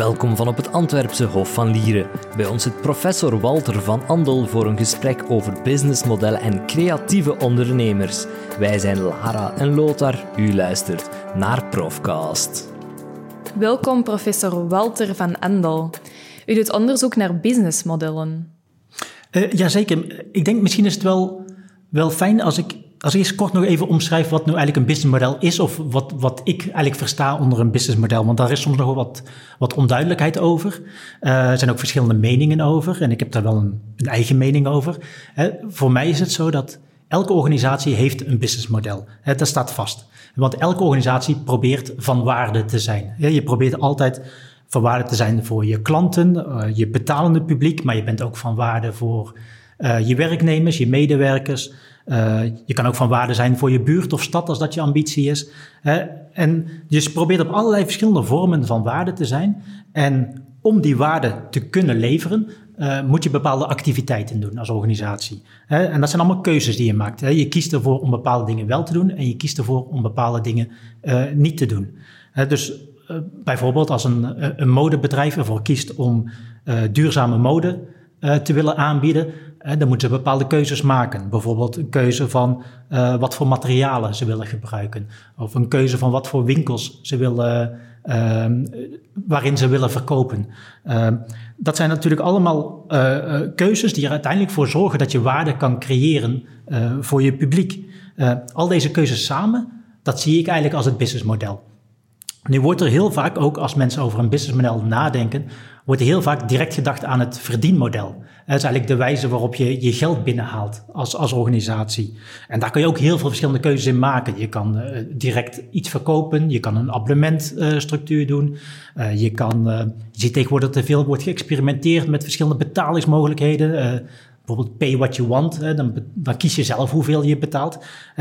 Welkom van op het Antwerpse Hof van Lieren. Bij ons zit professor Walter van Andel voor een gesprek over businessmodellen en creatieve ondernemers. Wij zijn Lara en Lothar. U luistert naar Profcast. Welkom, professor Walter van Andel. U doet onderzoek naar businessmodellen. Uh, jazeker. Ik denk misschien is het wel, wel fijn als ik als eerst kort nog even omschrijf wat nu eigenlijk een businessmodel is, of wat, wat ik eigenlijk versta onder een businessmodel. Want daar is soms nog wel wat, wat onduidelijkheid over. Uh, er zijn ook verschillende meningen over, en ik heb daar wel een, een eigen mening over. Uh, voor mij is het zo dat elke organisatie heeft een businessmodel. Uh, dat staat vast. Want elke organisatie probeert van waarde te zijn. je probeert altijd van waarde te zijn voor je klanten, je betalende publiek, maar je bent ook van waarde voor je werknemers, je medewerkers. Uh, je kan ook van waarde zijn voor je buurt of stad als dat je ambitie is. En je probeert op allerlei verschillende vormen van waarde te zijn. En om die waarde te kunnen leveren, uh, moet je bepaalde activiteiten doen als organisatie. en dat zijn allemaal keuzes die je maakt. Je kiest ervoor om bepaalde dingen wel te doen en je kiest ervoor om bepaalde dingen niet te doen. dus bijvoorbeeld als een, een modebedrijf ervoor kiest om duurzame mode te willen aanbieden, dan moeten ze bepaalde keuzes maken. Bijvoorbeeld een keuze van uh, wat voor materialen ze willen gebruiken. Of een keuze van wat voor winkels ze willen, uh, waarin ze willen verkopen. Uh, dat zijn natuurlijk allemaal uh, keuzes die er uiteindelijk voor zorgen dat je waarde kan creëren voor je publiek. al deze keuzes samen, dat zie ik eigenlijk als het businessmodel. Nu wordt er heel vaak ook als mensen over een businessmodel nadenken, wordt heel vaak direct gedacht aan het verdienmodel. Dat is eigenlijk de wijze waarop je je geld binnenhaalt als, als organisatie. En daar kun je ook heel veel verschillende keuzes in maken. Je kan uh, direct iets verkopen, je kan een abonnementstructuur uh, doen. Uh, je, kan, je ziet tegenwoordig dat er veel wordt geëxperimenteerd met verschillende betalingsmogelijkheden. bijvoorbeeld pay what you want, dan, dan, kies je zelf hoeveel je betaalt.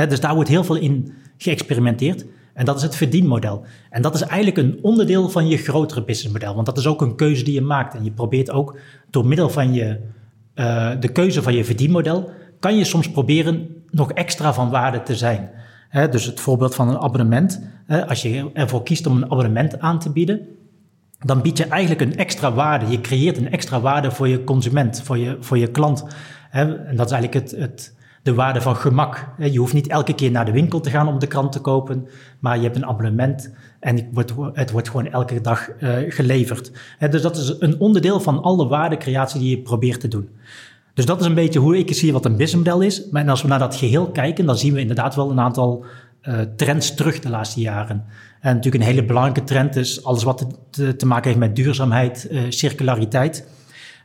dus daar wordt heel veel in geëxperimenteerd. En dat is het verdienmodel. En dat is eigenlijk een onderdeel van je grotere businessmodel. Want dat is ook een keuze die je maakt. En je probeert ook door middel van je, uh, de keuze van je verdienmodel, kan je soms proberen nog extra van waarde te zijn. dus het voorbeeld van een abonnement. als je ervoor kiest om een abonnement aan te bieden, dan bied je eigenlijk een extra waarde. Je creëert een extra waarde voor je consument, voor je, voor je klant. en dat is eigenlijk het, het de waarde van gemak. Je hoeft niet elke keer naar de winkel te gaan om de krant te kopen, maar je hebt een abonnement en het wordt, gewoon elke dag uh, geleverd. Dus dat is een onderdeel van alle waardecreatie die je probeert te doen. Dus dat is een beetje hoe ik zie wat een businessmodel is. Maar als we naar dat geheel kijken, dan zien we inderdaad wel een aantal uh, trends terug de laatste jaren. En natuurlijk een hele belangrijke trend is alles wat te, maken heeft met duurzaamheid, uh, circulariteit.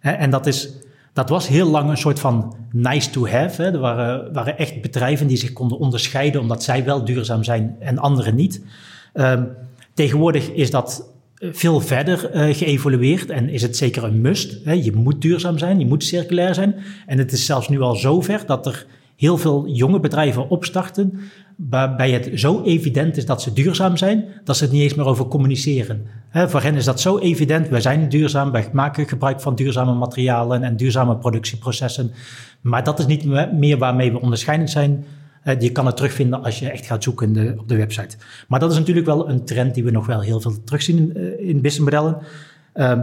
En dat is dat was heel lang een soort van nice to have. Hè. Er waren, waren echt bedrijven die zich konden onderscheiden omdat zij wel duurzaam zijn en anderen niet. Um, tegenwoordig is dat eh, veel verder uh, geëvolueerd en is het zeker een must. Hè. Je moet duurzaam zijn, je moet circulair zijn. En het is zelfs nu al zover dat er heel veel jonge bedrijven opstarten waarbij het zo evident is dat ze duurzaam zijn, dat ze het niet eens meer over communiceren. He, voor hen is dat zo evident, wij zijn duurzaam, wij maken gebruik van duurzame materialen en duurzame productieprocessen. Maar dat is niet meer waarmee we onderscheidend zijn. Je kan het terugvinden als je echt gaat zoeken de, op de website. Maar dat is natuurlijk wel een trend die we nog wel heel veel terugzien in, eh, in businessmodellen. Uh,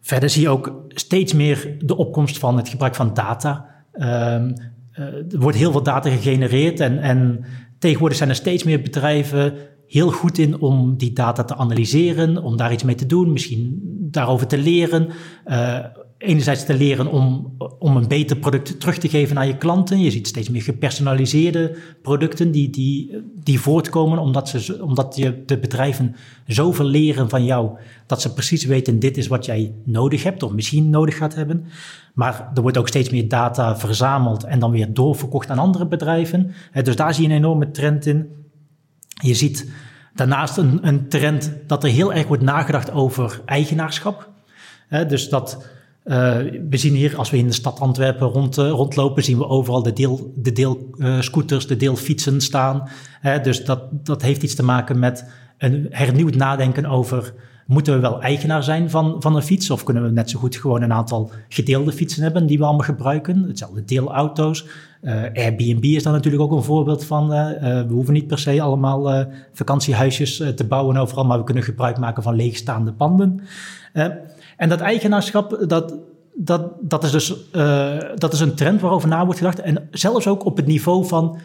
verder zie je ook steeds meer de opkomst van het gebruik van data. Uh, er wordt heel veel data gegenereerd en, en Tegenwoordig zijn er steeds meer bedrijven heel goed in om die data te analyseren, om daar iets mee te doen, misschien daarover te leren. Uh, enerzijds te leren om, om een beter product terug te geven aan je klanten. Je ziet steeds meer gepersonaliseerde producten die, die, die voortkomen omdat, ze, omdat je, de bedrijven zoveel leren van jou dat ze precies weten dit is wat jij nodig hebt of misschien nodig gaat hebben. Maar er wordt ook steeds meer data verzameld en dan weer doorverkocht aan andere bedrijven. Dus daar zie je een enorme trend in. Je ziet daarnaast een, een trend dat er heel erg wordt nagedacht over eigenaarschap. Dus dat uh, we zien hier, als we in de stad Antwerpen rond, uh, rondlopen, zien we overal de, deel, de deelscooters, de deelfietsen staan. dus dat, dat heeft iets te maken met een hernieuwd nadenken over Moeten we wel eigenaar zijn van, van een fiets? Of kunnen we net zo goed gewoon een aantal gedeelde fietsen hebben die we allemaal gebruiken? Hetzelfde deelauto's. Airbnb is daar natuurlijk ook een voorbeeld van. We hoeven niet per se allemaal vakantiehuisjes te bouwen overal, maar we kunnen gebruik maken van leegstaande panden. En dat eigenaarschap, dat, dat, dat, is dus, dat is een trend waarover na wordt gedacht. En zelfs ook op het niveau van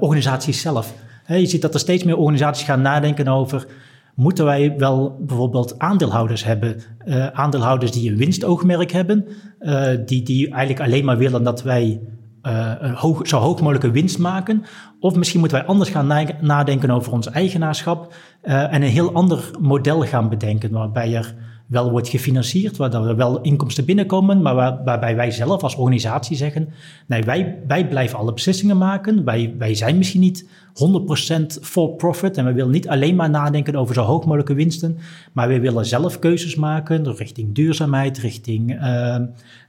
organisaties zelf. je ziet dat er steeds meer organisaties gaan nadenken over moeten wij wel bijvoorbeeld aandeelhouders hebben. Uh, aandeelhouders die een winstoogmerk hebben, uh, die, die eigenlijk alleen maar willen dat wij uh, een hoog, zo hoog mogelijke winst maken. Of misschien moeten wij anders gaan nadenken over ons eigenaarschap en een heel ander model gaan bedenken, waarbij er wel wordt gefinancierd, waar er wel inkomsten binnenkomen, maar waar, waarbij wij zelf als organisatie zeggen, nee, wij, wij blijven alle beslissingen maken, wij, wij zijn misschien niet 100% for profit en we willen niet alleen maar nadenken over zo hoog mogelijke winsten, maar we willen zelf keuzes maken richting duurzaamheid, richting, uh,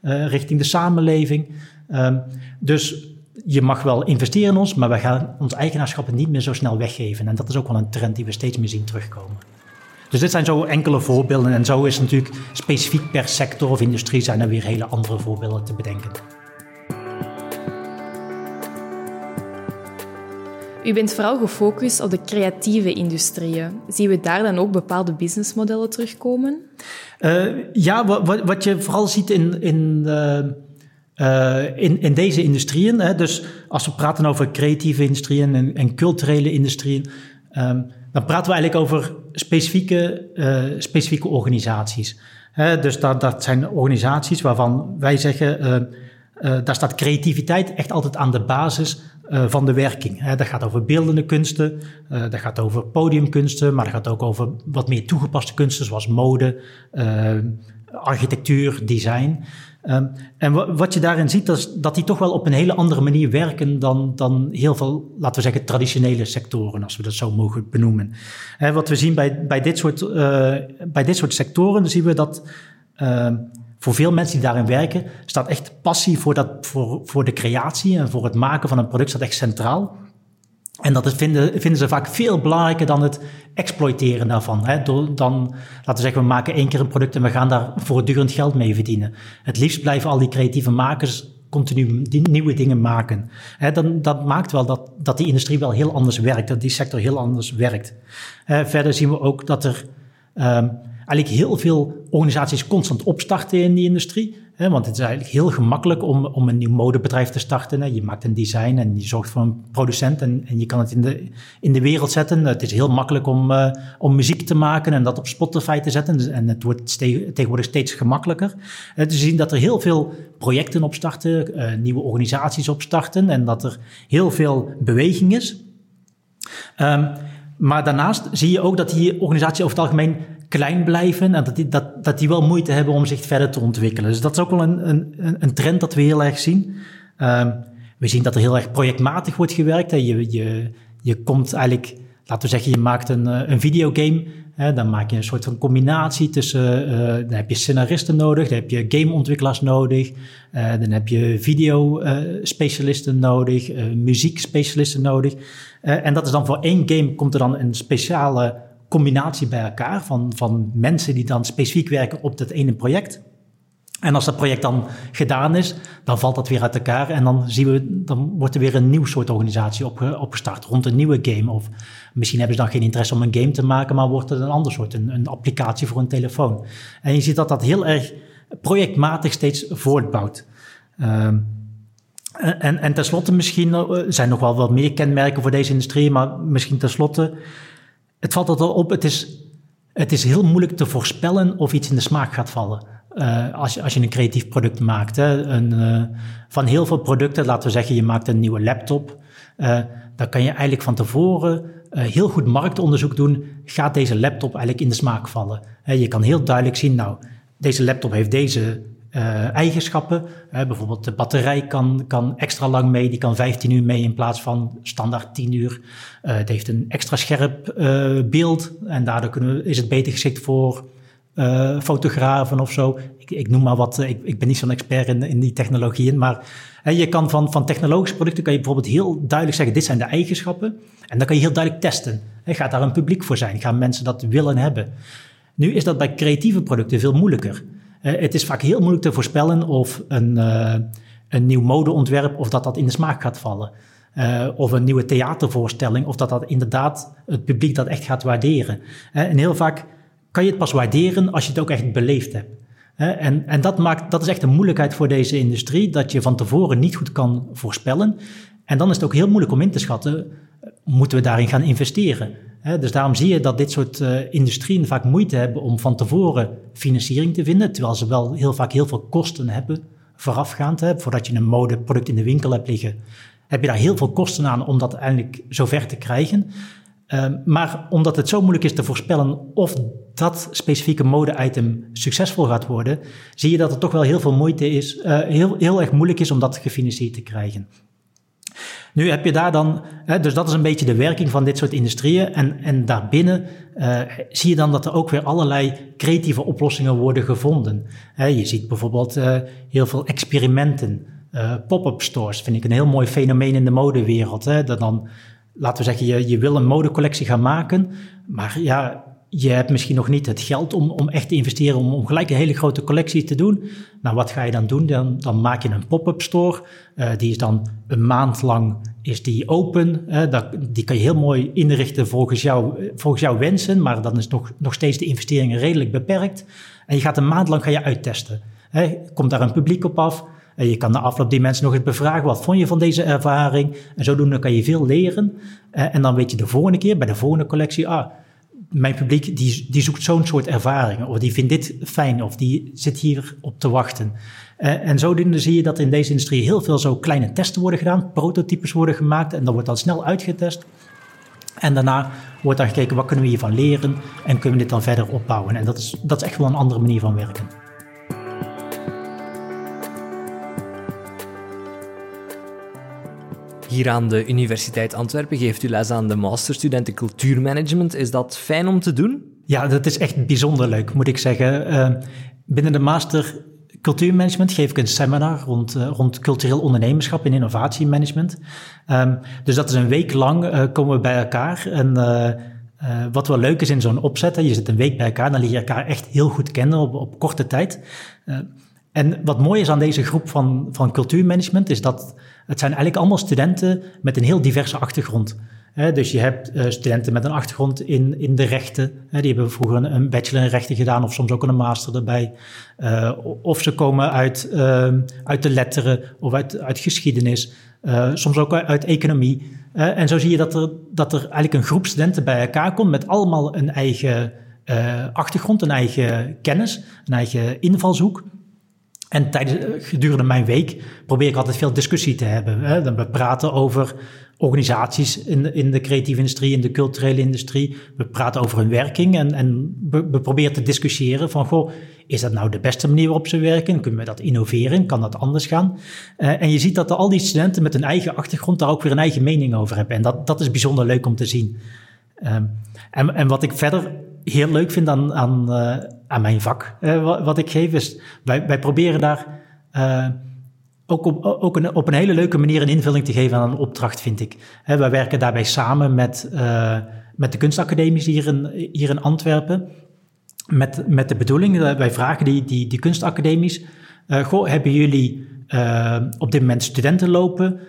uh, richting de samenleving. Uh, dus je mag wel investeren in ons, maar we gaan ons eigenaarschappen niet meer zo snel weggeven. En dat is ook wel een trend die we steeds meer zien terugkomen. Dus dit zijn zo enkele voorbeelden. En zo is natuurlijk specifiek per sector of industrie zijn er weer hele andere voorbeelden te bedenken. U bent vooral gefocust op de creatieve industrieën. Zien we daar dan ook bepaalde businessmodellen terugkomen? Uh, ja, wat, wat, je vooral ziet in, in, uh, in, in, deze industrieën. Hè, dus als we praten over creatieve industrieën en, en culturele industrieën. Um, dan praten we eigenlijk over specifieke, uh, specifieke organisaties. dus dat, dat zijn organisaties waarvan wij zeggen, uh, uh, daar staat creativiteit echt altijd aan de basis van de werking. dat gaat over beeldende kunsten, dat gaat over podiumkunsten, maar dat gaat ook over wat meer toegepaste kunsten, zoals mode, architectuur, design. Um, en wat je daarin ziet, is dat die toch wel op een hele andere manier werken dan, dan heel veel, laten we zeggen, traditionele sectoren, als we dat zo mogen benoemen. En wat we zien bij, bij, dit, soort, uh, bij dit soort sectoren, zien we dat uh, voor veel mensen die daarin werken, staat echt passie voor, dat, voor, voor de creatie en voor het maken van een product staat echt centraal. En dat vinden, vinden ze vaak veel belangrijker dan het exploiteren daarvan. Hè? Dan, laten we zeggen, we maken één keer een product en we gaan daar voortdurend geld mee verdienen. Het liefst blijven al die creatieve makers continu nieuwe dingen maken. Dan, dat maakt wel dat, dat die industrie wel heel anders werkt, dat die sector heel anders werkt. verder zien we ook dat er um, eigenlijk heel veel organisaties constant opstarten in die industrie. Want het is eigenlijk heel gemakkelijk om, om een nieuw modebedrijf te starten. Hè. Je maakt een design en je zorgt voor een producent en, en je kan het in de, in de wereld zetten. Het is heel makkelijk om, uh, om muziek te maken en dat op Spotify te zetten. Dus, en het wordt tegenwoordig steeds gemakkelijker. Uh, dus zien dat er heel veel projecten opstarten, uh, nieuwe organisaties opstarten en dat er heel veel beweging is. Um, maar daarnaast zie je ook dat die organisaties over het algemeen klein blijven en dat die, dat, dat die wel moeite hebben om zich verder te ontwikkelen. Dus dat is ook wel een, een, een trend dat we heel erg zien. Um, we zien dat er heel erg projectmatig wordt gewerkt. Hè. Je, je, je komt eigenlijk, laten we zeggen, je maakt een, eh, een videogame. Hè, dan maak je een soort van combinatie tussen, uh, dan heb je scenaristen nodig, dan heb je gameontwikkelaars nodig, uh, dan heb je video-specialisten nodig, muziekspecialisten nodig. en dat is dan voor één game komt er dan een speciale combinatie bij elkaar van, van mensen die dan specifiek werken op dat ene project. En als dat project dan gedaan is, dan valt dat weer uit elkaar en dan zien we, dan wordt er weer een nieuw soort organisatie op, opgestart rond een nieuwe game. Of misschien hebben ze dan geen interesse om een game te maken, maar wordt het een ander soort, een, een applicatie voor een telefoon. En je ziet dat dat heel erg projectmatig steeds voortbouwt. Um, en, en tenslotte misschien, er eh, zijn nog wel wat meer kenmerken voor deze industrie, maar misschien tenslotte het valt altijd op, het is, het is heel moeilijk te voorspellen of iets in de smaak gaat vallen. Uh, als, je, als je een creatief product maakt. Hè. Een, uh, van heel veel producten, laten we zeggen, je maakt een nieuwe laptop. Uh, dan kan je eigenlijk van tevoren heel goed marktonderzoek doen. Gaat deze laptop eigenlijk in de smaak vallen? je kan heel duidelijk zien, nou, deze laptop heeft deze uh, eigenschappen. Bijvoorbeeld de batterij kan, kan extra lang mee, die kan 15 uur mee in plaats van standaard 10 uur. Uh, het heeft een extra scherp beeld en daardoor kunnen, is het beter geschikt voor fotografen of zo. Ik, ik noem maar wat, ik, ik ben niet zo'n expert in, in die technologieën, maar je kan van, van technologische producten kan je bijvoorbeeld heel duidelijk zeggen, dit zijn de eigenschappen. En dan kan je heel duidelijk testen. Gaat daar een publiek voor zijn? Gaan mensen dat willen hebben? Nu is dat bij creatieve producten veel moeilijker. Het is vaak heel moeilijk te voorspellen of een, een nieuw modeontwerp, of dat dat in de smaak gaat vallen. of een nieuwe theatervoorstelling, of dat dat inderdaad het publiek dat echt gaat waarderen. en heel vaak kan je het pas waarderen als je het ook echt beleefd hebt. En, en dat, maakt, dat is echt een moeilijkheid voor deze industrie, dat je van tevoren niet goed kan voorspellen. En dan is het ook heel moeilijk om in te schatten, moeten we daarin gaan investeren? Dus daarom zie je dat dit soort uh, industrieën vaak moeite hebben om van tevoren financiering te vinden, terwijl ze wel heel vaak heel veel kosten hebben voorafgaand. Hè. Voordat je een modeproduct in de winkel hebt liggen, heb je daar heel veel kosten aan om dat eindelijk zover te krijgen. Ehm, maar omdat het zo moeilijk is te voorspellen of dat specifieke mode-item succesvol gaat worden, zie je dat het toch wel heel veel moeite is, uh, heel, heel erg moeilijk is om dat gefinancierd te krijgen. Nu heb je daar dan, hè, dus dat is een beetje de werking van dit soort industrieën. En, en daarbinnen uh, zie je dan dat er ook weer allerlei creatieve oplossingen worden gevonden. je ziet bijvoorbeeld uh, heel veel experimenten. Pop-up stores vind ik een heel mooi fenomeen in de modewereld. Hè, dat dan laten we zeggen, je, je wil een modecollectie gaan maken, maar ja, je hebt misschien nog niet het geld om, om echt te investeren, om, om gelijk een hele grote collectie te doen. Nou, wat ga je dan doen? Dan, dan maak je een pop-up store. Uh, die is dan een maand lang is die open. Uh, dat, die kan je heel mooi inrichten volgens, jou, volgens jouw wensen, maar dan is nog, nog steeds de investeringen redelijk beperkt. En je gaat een maand lang ga je uittesten. Komt daar een publiek op af? En je kan na afloop die mensen nog eens bevragen, wat vond je van deze ervaring? En zodoende kan je veel leren. Eh, en dan weet je de volgende keer, bij de volgende collectie, ah, mijn publiek die, die zoekt zo'n soort ervaringen. Of die vindt dit fijn, of die zit hier op te wachten. Uh, en zodoende zie je dat in deze industrie heel veel zo kleine testen worden gedaan, prototypes worden gemaakt en dat wordt dan snel uitgetest. En daarna wordt dan gekeken, wat kunnen we hiervan leren en kunnen we dit dan verder opbouwen. En dat is, dat is echt wel een andere manier van werken. Hier aan de Universiteit Antwerpen geeft u les aan de masterstudenten cultuurmanagement. Is dat fijn om te doen? Ja, dat is echt bijzonder leuk, moet ik zeggen. Uh, binnen de master cultuurmanagement geef ik een seminar rond, uh, rond cultureel ondernemerschap en innovatiemanagement. Um, dus dat is een week lang uh, komen we bij elkaar. En wat wel leuk is in zo'n opzet, je zit een week bij elkaar, dan leer je elkaar echt heel goed kennen op, op korte tijd. En wat mooi is aan deze groep van, van cultuurmanagement, is dat het zijn eigenlijk allemaal studenten met een heel diverse achtergrond. dus je hebt uh, studenten met een achtergrond in, in de rechten. die hebben vroeger een, bachelor in rechten gedaan of soms ook een master erbij. Uh, of ze komen uit, uh, uit de letteren of uit, uit geschiedenis. soms ook uit economie. en zo zie je dat er, dat er eigenlijk een groep studenten bij elkaar komt met allemaal een eigen achtergrond, een eigen kennis, een eigen invalshoek. En tijdens, eh, gedurende mijn week probeer ik altijd veel discussie te hebben. Hè. We praten over organisaties in de, in de creatieve industrie, in de culturele industrie. We praten over hun werking en, en we, proberen te discussiëren van, goh, is dat nou de beste manier waarop ze werken? Kunnen we dat innoveren? Kan dat anders gaan? Uh, en je ziet dat al die studenten met hun eigen achtergrond daar ook weer een eigen mening over hebben. En dat, dat is bijzonder leuk om te zien. Um, en, en wat ik verder heel leuk vind aan, aan, uh, aan mijn vak, uh, wat, ik geef, is wij, wij proberen daar uh, ook, op, ook een, op een hele leuke manier een invulling te geven aan een opdracht, vind ik. Hè, wij werken daarbij samen met, met de kunstacademies hier in, hier in Antwerpen. Met, met de bedoeling, wij vragen die, die, die kunstacademies, goh, hebben jullie op dit moment studenten lopen,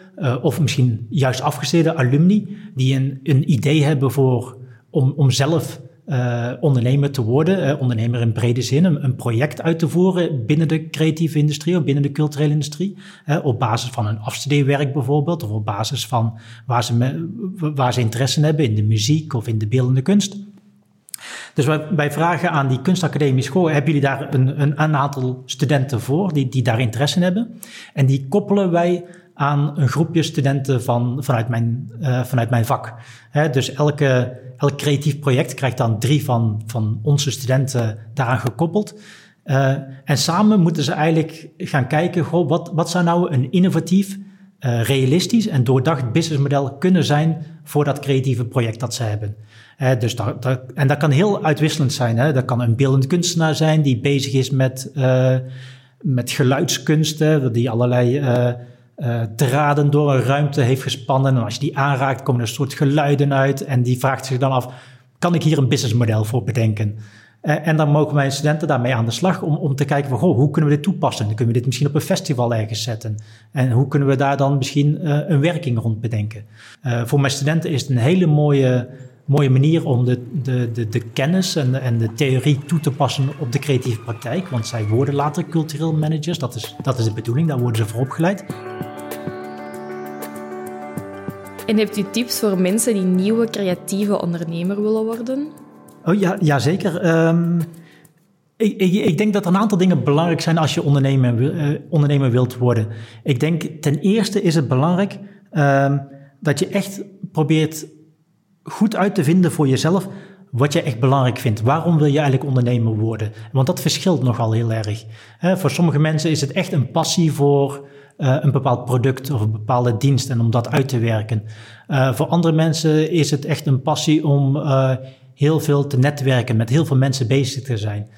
of misschien juist afgestudeerde alumni, die een, een idee hebben voor, om, om zelf uh, ondernemer te worden, uh, ondernemer in brede zin, een, een, project uit te voeren binnen de creatieve industrie of binnen de culturele industrie. Uh, op basis van een afstudeerwerk bijvoorbeeld, of op basis van waar ze, waar ze interesse hebben in de muziek of in de beeldende kunst. Dus wij, vragen aan die kunstacademie school, hebben jullie daar een, een, een aantal studenten voor die, die daar interesse in hebben? En die koppelen wij aan een groepje studenten van, vanuit, mijn, uh, vanuit mijn vak. dus elke, elk creatief project krijgt dan drie van, van onze studenten daaraan gekoppeld. Uh, en samen moeten ze eigenlijk gaan kijken, goh, wat, wat zou nou een innovatief, uh, realistisch en doordacht businessmodel kunnen zijn voor dat creatieve project dat ze hebben. dus dat, en dat kan heel uitwisselend zijn. Hè? Dat kan een beeldend kunstenaar zijn die bezig is met, met geluidskunsten, die allerlei uh, draden door een ruimte heeft gespannen. En als je die aanraakt, komen er een soort geluiden uit. En die vraagt zich dan af, kan ik hier een businessmodel voor bedenken? Uh, en dan mogen mijn studenten daarmee aan de slag om, om te kijken van, goh, hoe kunnen we dit toepassen? Kunnen we dit misschien op een festival ergens zetten. En hoe kunnen we daar dan misschien uh, een werking rond bedenken? Voor mijn studenten is het een hele mooie, mooie manier om de, de, de, de kennis en de, en de theorie toe te passen op de creatieve praktijk. Want zij worden later cultureel managers, dat is, dat is de bedoeling, daar worden ze voor opgeleid. En hebt u tips voor mensen die nieuwe creatieve ondernemer willen worden? Oh ja, ja zeker. Um, ik, ik, ik, denk dat er een aantal dingen belangrijk zijn als je ondernemer, uh, ondernemer wilt worden. Ik denk ten eerste is het belangrijk um, dat je echt probeert goed uit te vinden voor jezelf wat je echt belangrijk vindt. Waarom wil je eigenlijk ondernemer worden? Want dat verschilt nogal heel erg. Voor sommige mensen is het echt een passie voor uh, een bepaald product of een bepaalde dienst en om dat uit te werken. Uh, voor andere mensen is het echt een passie om uh, heel veel te netwerken, met heel veel mensen bezig te zijn.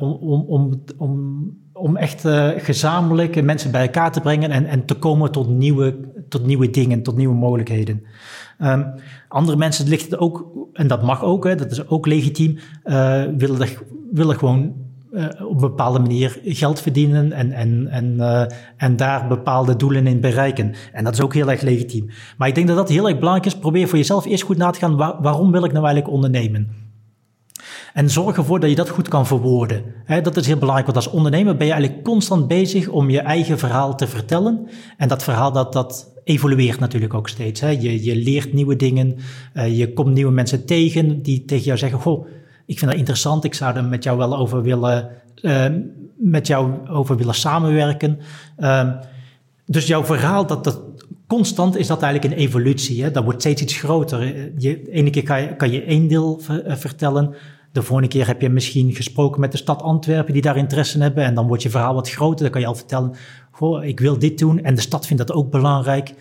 om, om, om, om, om echt gezamenlijk mensen bij elkaar te brengen en, en te komen tot nieuwe, tot nieuwe dingen, tot nieuwe mogelijkheden. Um, andere mensen het ook, en dat mag ook, hè, dat is ook legitiem, willen, willen gewoon uh, op een bepaalde manier geld verdienen en, en, en, uh, en daar bepaalde doelen in bereiken. En dat is ook heel erg legitiem. Maar ik denk dat dat heel erg belangrijk is. Probeer voor jezelf eerst goed na te gaan, waar, waarom wil ik nou eigenlijk ondernemen? En zorg ervoor dat je dat goed kan verwoorden. Dat is heel belangrijk, want als ondernemer ben je eigenlijk constant bezig om je eigen verhaal te vertellen. En dat verhaal dat, dat evolueert natuurlijk ook steeds. Je, je leert nieuwe dingen, uh, je komt nieuwe mensen tegen die tegen jou zeggen, goh, ik vind dat interessant. Ik zou er met jou wel over willen, uh, met jou over willen samenwerken. Uh, dus jouw verhaal, dat, dat, constant is dat eigenlijk een evolutie. Hè? Dat wordt steeds iets groter. De ene keer kan je, één deel uh, vertellen. De volgende keer heb je misschien gesproken met de stad Antwerpen die daar interesse in hebben. En dan wordt je verhaal wat groter. Dan kan je al vertellen, goh, ik wil dit doen. En de stad vindt dat ook belangrijk.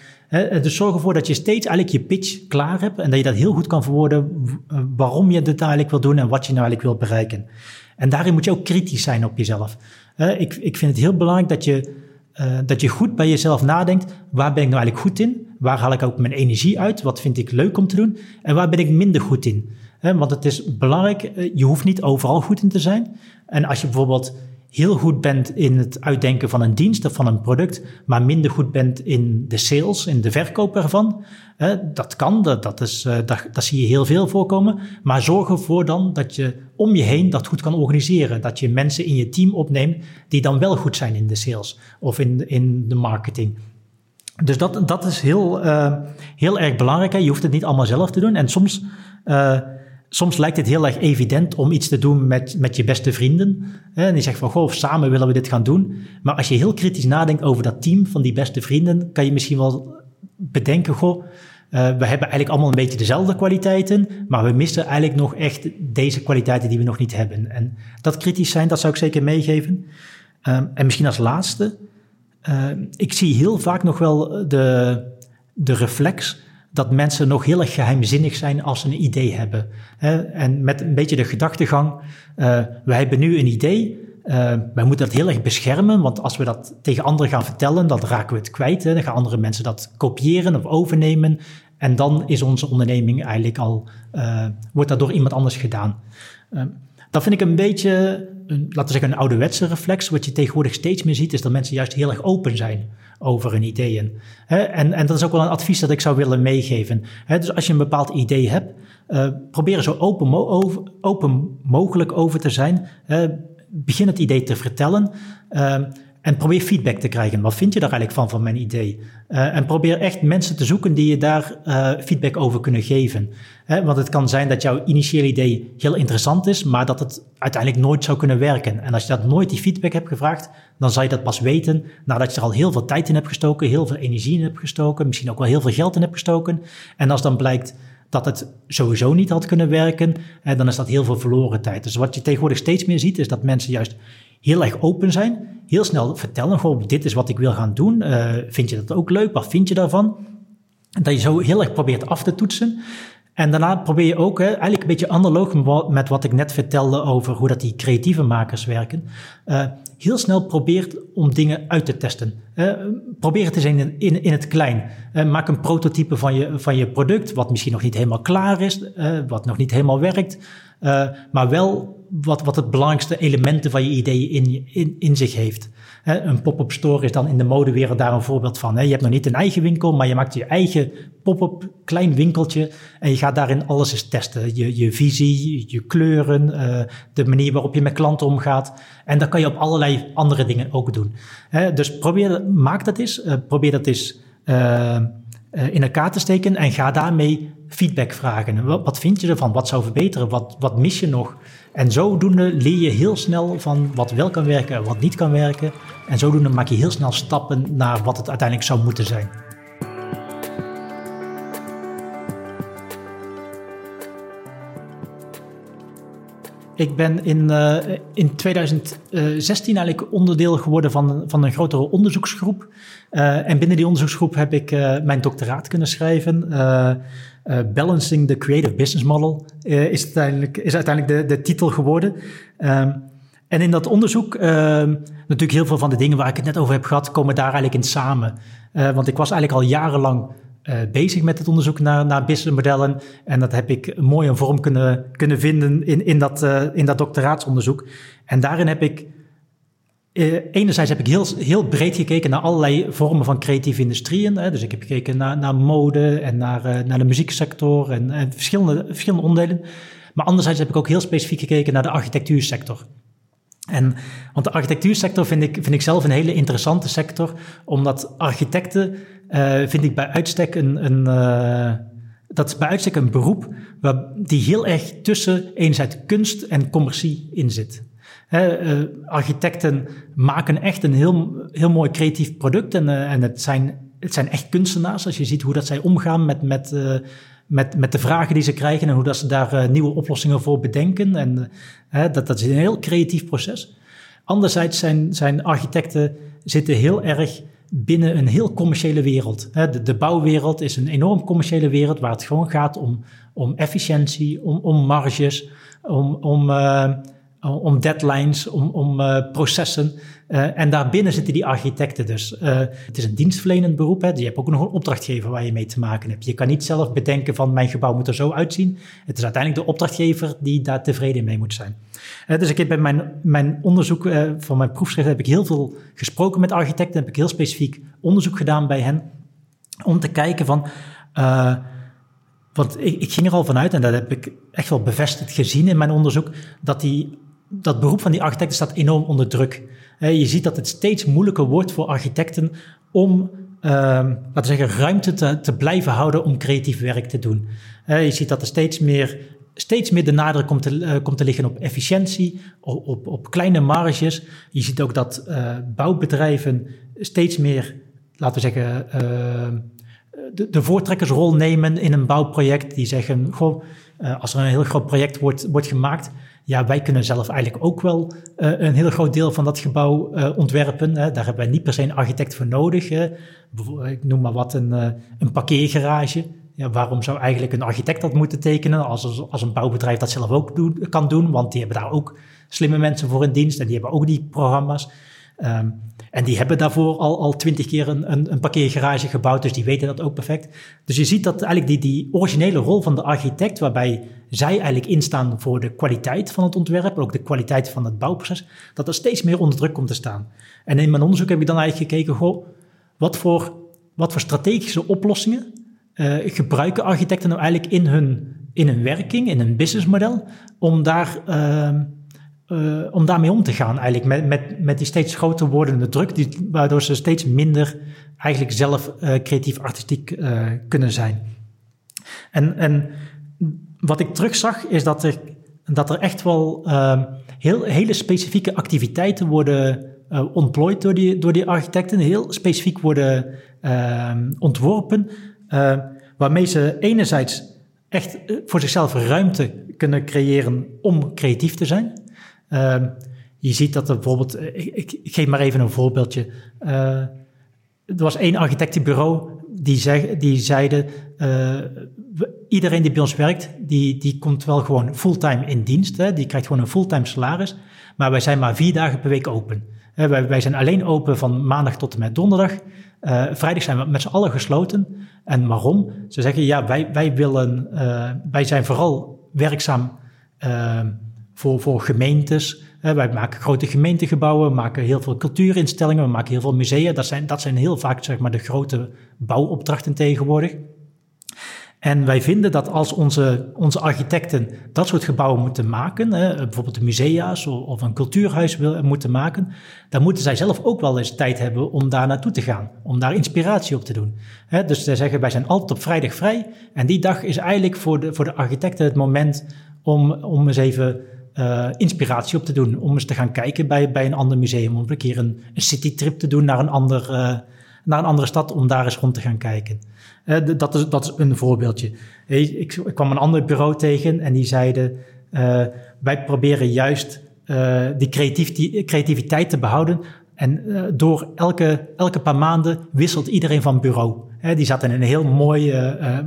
Dus zorg ervoor dat je steeds eigenlijk je pitch klaar hebt en dat je dat heel goed kan verwoorden eh, waarom je dit eigenlijk wil doen en wat je nou eigenlijk wil bereiken. En daarin moet je ook kritisch zijn op jezelf. Ik, ik vind het heel belangrijk dat je, uh, dat je goed bij jezelf nadenkt, waar ben ik nou eigenlijk goed in? Waar haal ik ook mijn energie uit? Wat vind ik leuk om te doen? En waar ben ik minder goed in? Want het is belangrijk, eh, je hoeft niet overal goed in te zijn. En als je bijvoorbeeld heel goed bent in het uitdenken van een dienst of van een product, maar minder goed bent in de sales, in de verkoop ervan. dat kan, dat, dat, is, eh, dat, dat zie je heel veel voorkomen. Maar zorg ervoor dan dat je om je heen dat goed kan organiseren. Dat je mensen in je team opneemt die dan wel goed zijn in de sales of in, in de marketing. Dus dat, dat is heel, uh, heel erg belangrijk. Hè. Je hoeft het niet allemaal zelf te doen. En soms uh, soms lijkt het heel erg evident om iets te doen met, met je beste vrienden. En die zegt van, goh, samen willen we dit gaan doen. Maar als je heel kritisch nadenkt over dat team van die beste vrienden, kan je misschien wel bedenken, goh, uh, we hebben eigenlijk allemaal een beetje dezelfde kwaliteiten, maar we missen eigenlijk nog echt deze kwaliteiten die we nog niet hebben. En dat kritisch zijn, dat zou ik zeker meegeven. Um, en misschien als laatste, uh, ik zie heel vaak nog wel de, de reflex dat mensen nog heel erg geheimzinnig zijn als ze een idee hebben. En met een beetje de gedachtegang, uh, wij hebben nu een idee, uh, wij moeten dat heel erg beschermen, want als we dat tegen anderen gaan vertellen, dan raken we het kwijt. Dan gaan andere mensen dat kopiëren of overnemen. En dan is onze onderneming eigenlijk al, uh, wordt dat door iemand anders gedaan. Uh, dat vind ik een beetje, laten we zeggen, een ouderwetse reflex. Wat je tegenwoordig steeds meer ziet, is dat mensen juist heel erg open zijn over hun ideeën. En, en dat is ook wel een advies dat ik zou willen meegeven. Dus als je een bepaald idee hebt, uh, probeer er zo open, open, mogelijk over te zijn. begin het idee te vertellen. Uh, en probeer feedback te krijgen. Wat vind je daar eigenlijk van, van mijn idee? Uh, en probeer echt mensen te zoeken die je daar uh, feedback over kunnen geven. Want het kan zijn dat jouw initiële idee heel interessant is, maar dat het uiteindelijk nooit zou kunnen werken. En als je dat nooit die feedback hebt gevraagd, dan zal je dat pas weten nadat je er al heel veel tijd in hebt gestoken, heel veel energie in hebt gestoken, misschien ook wel heel veel geld in hebt gestoken. En als dan blijkt dat het sowieso niet had kunnen werken, dan is dat heel veel verloren tijd. Dus wat je tegenwoordig steeds meer ziet, is dat mensen juist heel erg open zijn, heel snel vertellen, gewoon dit is wat ik wil gaan doen, uh, vind je dat ook leuk, wat vind je daarvan? Dat je zo heel erg probeert af te toetsen. En daarna probeer je ook, hè, eigenlijk een beetje analoog met wat ik net vertelde over hoe dat die creatieve makers werken, uh, heel snel probeert om dingen uit te testen. Uh, probeer het eens in, in, in het klein. Maak een prototype van je, van je product, wat misschien nog niet helemaal klaar is, wat nog niet helemaal werkt, maar wel wat, wat het belangrijkste elementen van je idee in, in, zich heeft. een pop-up store is dan in de modewereld daar een voorbeeld van. Je hebt nog niet een eigen winkel, maar je maakt je eigen pop-up klein winkeltje en je gaat daarin alles eens testen. Je, je visie, je kleuren, uh, de manier waarop je met klanten omgaat. En dat kan je op allerlei andere dingen ook doen. dus probeer, maak dat eens. Uh, probeer dat eens uh, in elkaar te steken en ga daarmee feedback vragen. Wat, wat, vind je ervan? Wat zou verbeteren? Wat, wat mis je nog? En zodoende leer je heel snel van wat wel kan werken en wat niet kan werken. En zodoende maak je heel snel stappen naar wat het uiteindelijk zou moeten zijn. Ik ben in, uh, in 2016 eigenlijk onderdeel geworden van, van een grotere onderzoeksgroep. Uh, en binnen die onderzoeksgroep heb ik uh, mijn doctoraat kunnen schrijven. Balancing the Creative Business Model is, uiteindelijk, is uiteindelijk de, de titel geworden. Ehm, en in dat onderzoek, ehm, natuurlijk heel veel van de dingen waar ik het net over heb gehad, komen daar eigenlijk in samen. want ik was eigenlijk al jarenlang uh, bezig met het onderzoek naar, naar businessmodellen. En dat heb ik mooi een vorm kunnen, kunnen vinden in, in, dat, uh, in dat doctoraatsonderzoek. En daarin heb ik, uh, enerzijds heb ik heel, heel breed gekeken naar allerlei vormen van creatieve industrieën. Hè. Dus ik heb gekeken naar, naar mode en naar, naar de muzieksector en, en verschillende, verschillende onderdelen. Maar anderzijds heb ik ook heel specifiek gekeken naar de architectuursector. En, want de architectuursector vind ik, vind ik zelf een hele interessante sector, omdat architecten vind ik bij uitstek een, een uh, dat is bij uitstek een beroep waar, die heel erg tussen enerzijds kunst en commercie in zit. uh, architecten maken echt een heel, heel mooi creatief product en, en het, zijn, het zijn echt kunstenaars als je ziet hoe dat zij omgaan met, met, met, met de vragen die ze krijgen en hoe dat ze daar nieuwe oplossingen voor bedenken. En dat, dat is een heel creatief proces. Anderzijds zijn, zijn architecten zitten heel erg binnen een heel commerciële wereld. De, de, bouwwereld is een enorm commerciële wereld waar het gewoon gaat om, om efficiëntie, om, om marges, om, om, uh, om deadlines, om, om uh, processen. Uh, en daarbinnen zitten die architecten dus. het is een dienstverlenend beroep. Hè. Je hebt ook nog een opdrachtgever waar je mee te maken hebt. Je kan niet zelf bedenken van mijn gebouw moet er zo uitzien. Het is uiteindelijk de opdrachtgever die daar tevreden mee moet zijn. Uh, dus ik heb bij mijn, mijn onderzoek van mijn proefschrift heb ik heel veel gesproken met architecten. Heb ik heel specifiek onderzoek gedaan bij hen. Om te kijken van... Want ik, ik, ging er al vanuit, en dat heb ik echt wel bevestigd gezien in mijn onderzoek, dat die, dat beroep van die architecten staat enorm onder druk. Je ziet dat het steeds moeilijker wordt voor architecten om laten we zeggen, ruimte te, te, blijven houden om creatief werk te doen. je ziet dat er steeds meer steeds meer de nadruk komt te, uh, komt te liggen op efficiëntie, op, op, kleine marges. Je ziet ook dat uh, bouwbedrijven steeds meer, laten we zeggen, uh, de, de, voortrekkersrol nemen in een bouwproject. Die zeggen, goh, als er een heel groot project wordt, wordt gemaakt, ja, wij kunnen zelf eigenlijk ook wel een heel groot deel van dat gebouw ontwerpen. Hè. Daar hebben wij niet per se een architect voor nodig. Hè. Ik noem maar wat, een, een parkeergarage ja, waarom zou eigenlijk een architect dat moeten tekenen als, als een bouwbedrijf dat zelf ook kan doen? Want die hebben daar ook slimme mensen voor in dienst en die hebben ook die programma's. Um, en die hebben daarvoor al, al twintig keer een, een, een, parkeergarage gebouwd, dus die weten dat ook perfect. Dus je ziet dat eigenlijk die, die originele rol van de architect, waarbij zij eigenlijk instaan voor de kwaliteit van het ontwerp, ook de kwaliteit van het bouwproces, dat er steeds meer onder druk komt te staan. En in mijn onderzoek heb ik dan eigenlijk gekeken, goh, wat voor, wat voor strategische oplossingen uh, gebruiken architecten nou eigenlijk in hun, in hun werking, in hun businessmodel, om, daar, uh, uh, om daarmee om te gaan eigenlijk, met, met, met die steeds groter wordende druk, die, waardoor ze steeds minder eigenlijk zelf creatief artistiek kunnen zijn. En, en wat ik terugzag is dat er, dat er echt wel ehm, heel, hele specifieke activiteiten worden ontplooid door die, door die architecten, heel specifiek worden ehm, ontworpen, uh, waarmee ze enerzijds echt eh, voor zichzelf ruimte kunnen creëren om creatief te zijn. Uh, je ziet dat er bijvoorbeeld, eh, ik, geef maar even een voorbeeldje. Uh, er was één architectenbureau die, zeg, die zeiden, iedereen die bij ons werkt, die, die komt wel gewoon fulltime in dienst. Hè? Die krijgt gewoon een fulltime salaris. Maar wij zijn maar vier dagen per week open. Wij, wij zijn alleen open van maandag tot en met donderdag. Vrijdag zijn we met z'n allen gesloten. En waarom? Ze zeggen, ja, wij, wij willen, wij zijn vooral werkzaam uh, voor, voor gemeentes. wij maken grote gemeentegebouwen, we maken heel veel cultuurinstellingen, we maken heel veel musea. Dat zijn, dat zijn heel vaak zeg maar, de grote bouwopdrachten tegenwoordig. En wij vinden dat als onze, onze architecten dat soort gebouwen moeten maken, bijvoorbeeld musea's of een cultuurhuis wil, moeten maken, dan moeten zij zelf ook wel eens tijd hebben om daar naartoe te gaan, om daar inspiratie op te doen. Dus zij zeggen, wij zijn altijd op vrijdag vrij en die dag is eigenlijk voor de, voor de architecten het moment om, om eens even uh, inspiratie op te doen, om eens te gaan kijken bij, bij een ander museum, om een keer een, een citytrip te doen naar een, ander, uh, naar een andere stad, om daar eens rond te gaan kijken. Uh, dat, is, dat is een voorbeeldje. Ik, ik, kwam een ander bureau tegen en die zeiden: uh, wij proberen juist uh, die creativ creativiteit te behouden. En door elke, elke paar maanden wisselt iedereen van bureau. die zat in een heel mooi,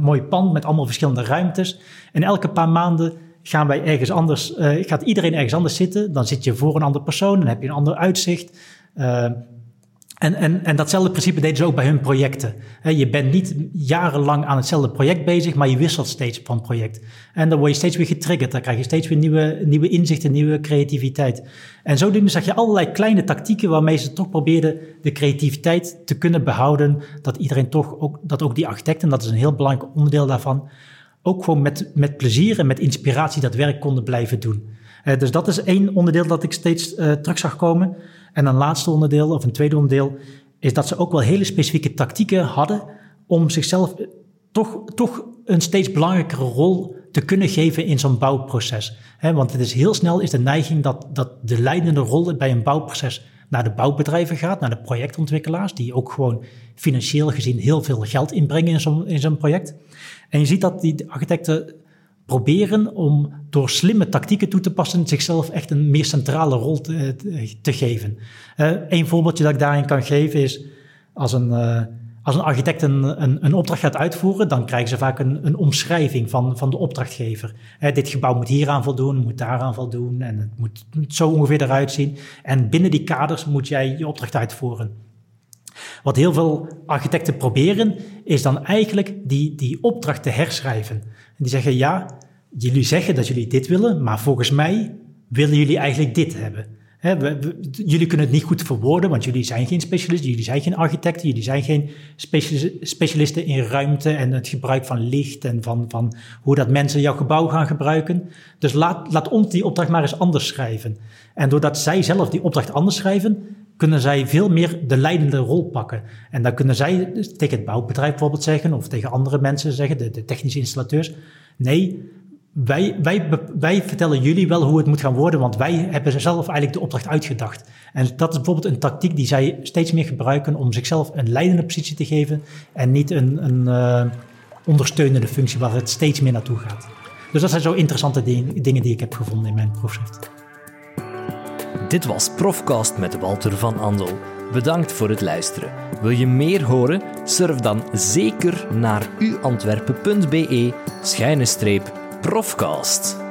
mooi pand met allemaal verschillende ruimtes. En elke paar maanden gaan wij ergens anders, gaat iedereen ergens anders zitten. Dan zit je voor een andere persoon, dan heb je een ander uitzicht. En, en, en datzelfde principe deden ze ook bij hun projecten. je bent niet jarenlang aan hetzelfde project bezig, maar je wisselt steeds van project. En dan word je steeds weer getriggerd. Dan krijg je steeds weer nieuwe, nieuwe inzichten, nieuwe creativiteit. En zodoende zag je allerlei kleine tactieken waarmee ze toch probeerden de creativiteit te kunnen behouden. Dat iedereen toch ook, dat ook die architecten, dat is een heel belangrijk onderdeel daarvan, ook gewoon met, met plezier en met inspiratie dat werk konden blijven doen. dus dat is één onderdeel dat ik steeds uh, terug zag komen. En een laatste onderdeel, of een tweede onderdeel, is dat ze ook wel hele specifieke tactieken hadden om zichzelf toch, toch een steeds belangrijkere rol te kunnen geven in zo'n bouwproces. want het is heel snel is de neiging dat, dat de leidende rol bij een bouwproces naar de bouwbedrijven gaat, naar de projectontwikkelaars, die ook gewoon financieel gezien heel veel geld inbrengen in zo'n, in zo'n project. En je ziet dat die architecten proberen om door slimme tactieken toe te passen zichzelf echt een meer centrale rol te, te geven. Uh, een voorbeeldje dat ik daarin kan geven is als een, uh, als een architect een, een, een, opdracht gaat uitvoeren, dan krijgen ze vaak een, een omschrijving van, van de opdrachtgever. Dit gebouw moet hieraan voldoen, moet daaraan voldoen en het moet zo ongeveer eruit zien. En binnen die kaders moet jij je opdracht uitvoeren. Wat heel veel architecten proberen, is dan eigenlijk die, die opdracht te herschrijven. En die zeggen, ja, jullie zeggen dat jullie dit willen, maar volgens mij willen jullie eigenlijk dit hebben. Jullie kunnen het niet goed verwoorden, want jullie zijn geen specialisten, jullie zijn geen architecten, jullie zijn geen specialisten in ruimte en het gebruik van licht en van, van hoe dat mensen jouw gebouw gaan gebruiken. Dus laat, laat ons die opdracht maar eens anders schrijven. En doordat zij zelf die opdracht anders schrijven, kunnen zij veel meer de leidende rol pakken. En dan kunnen zij tegen het bouwbedrijf bijvoorbeeld zeggen, of tegen andere mensen zeggen, de, de technische installateurs, nee, wij, wij, wij vertellen jullie wel hoe het moet gaan worden, want wij hebben zelf eigenlijk de opdracht uitgedacht. En dat is bijvoorbeeld een tactiek die zij steeds meer gebruiken om zichzelf een leidende positie te geven en niet een, een uh, ondersteunende functie waar het steeds meer naartoe gaat. Dus dat zijn zo interessante dingen die ik heb gevonden in mijn proefschrift. Dit was Profcast met Walter van Andel. Bedankt voor het luisteren. Wil je meer horen? Surf dan zeker naar uantwerpen.be schuine profcast.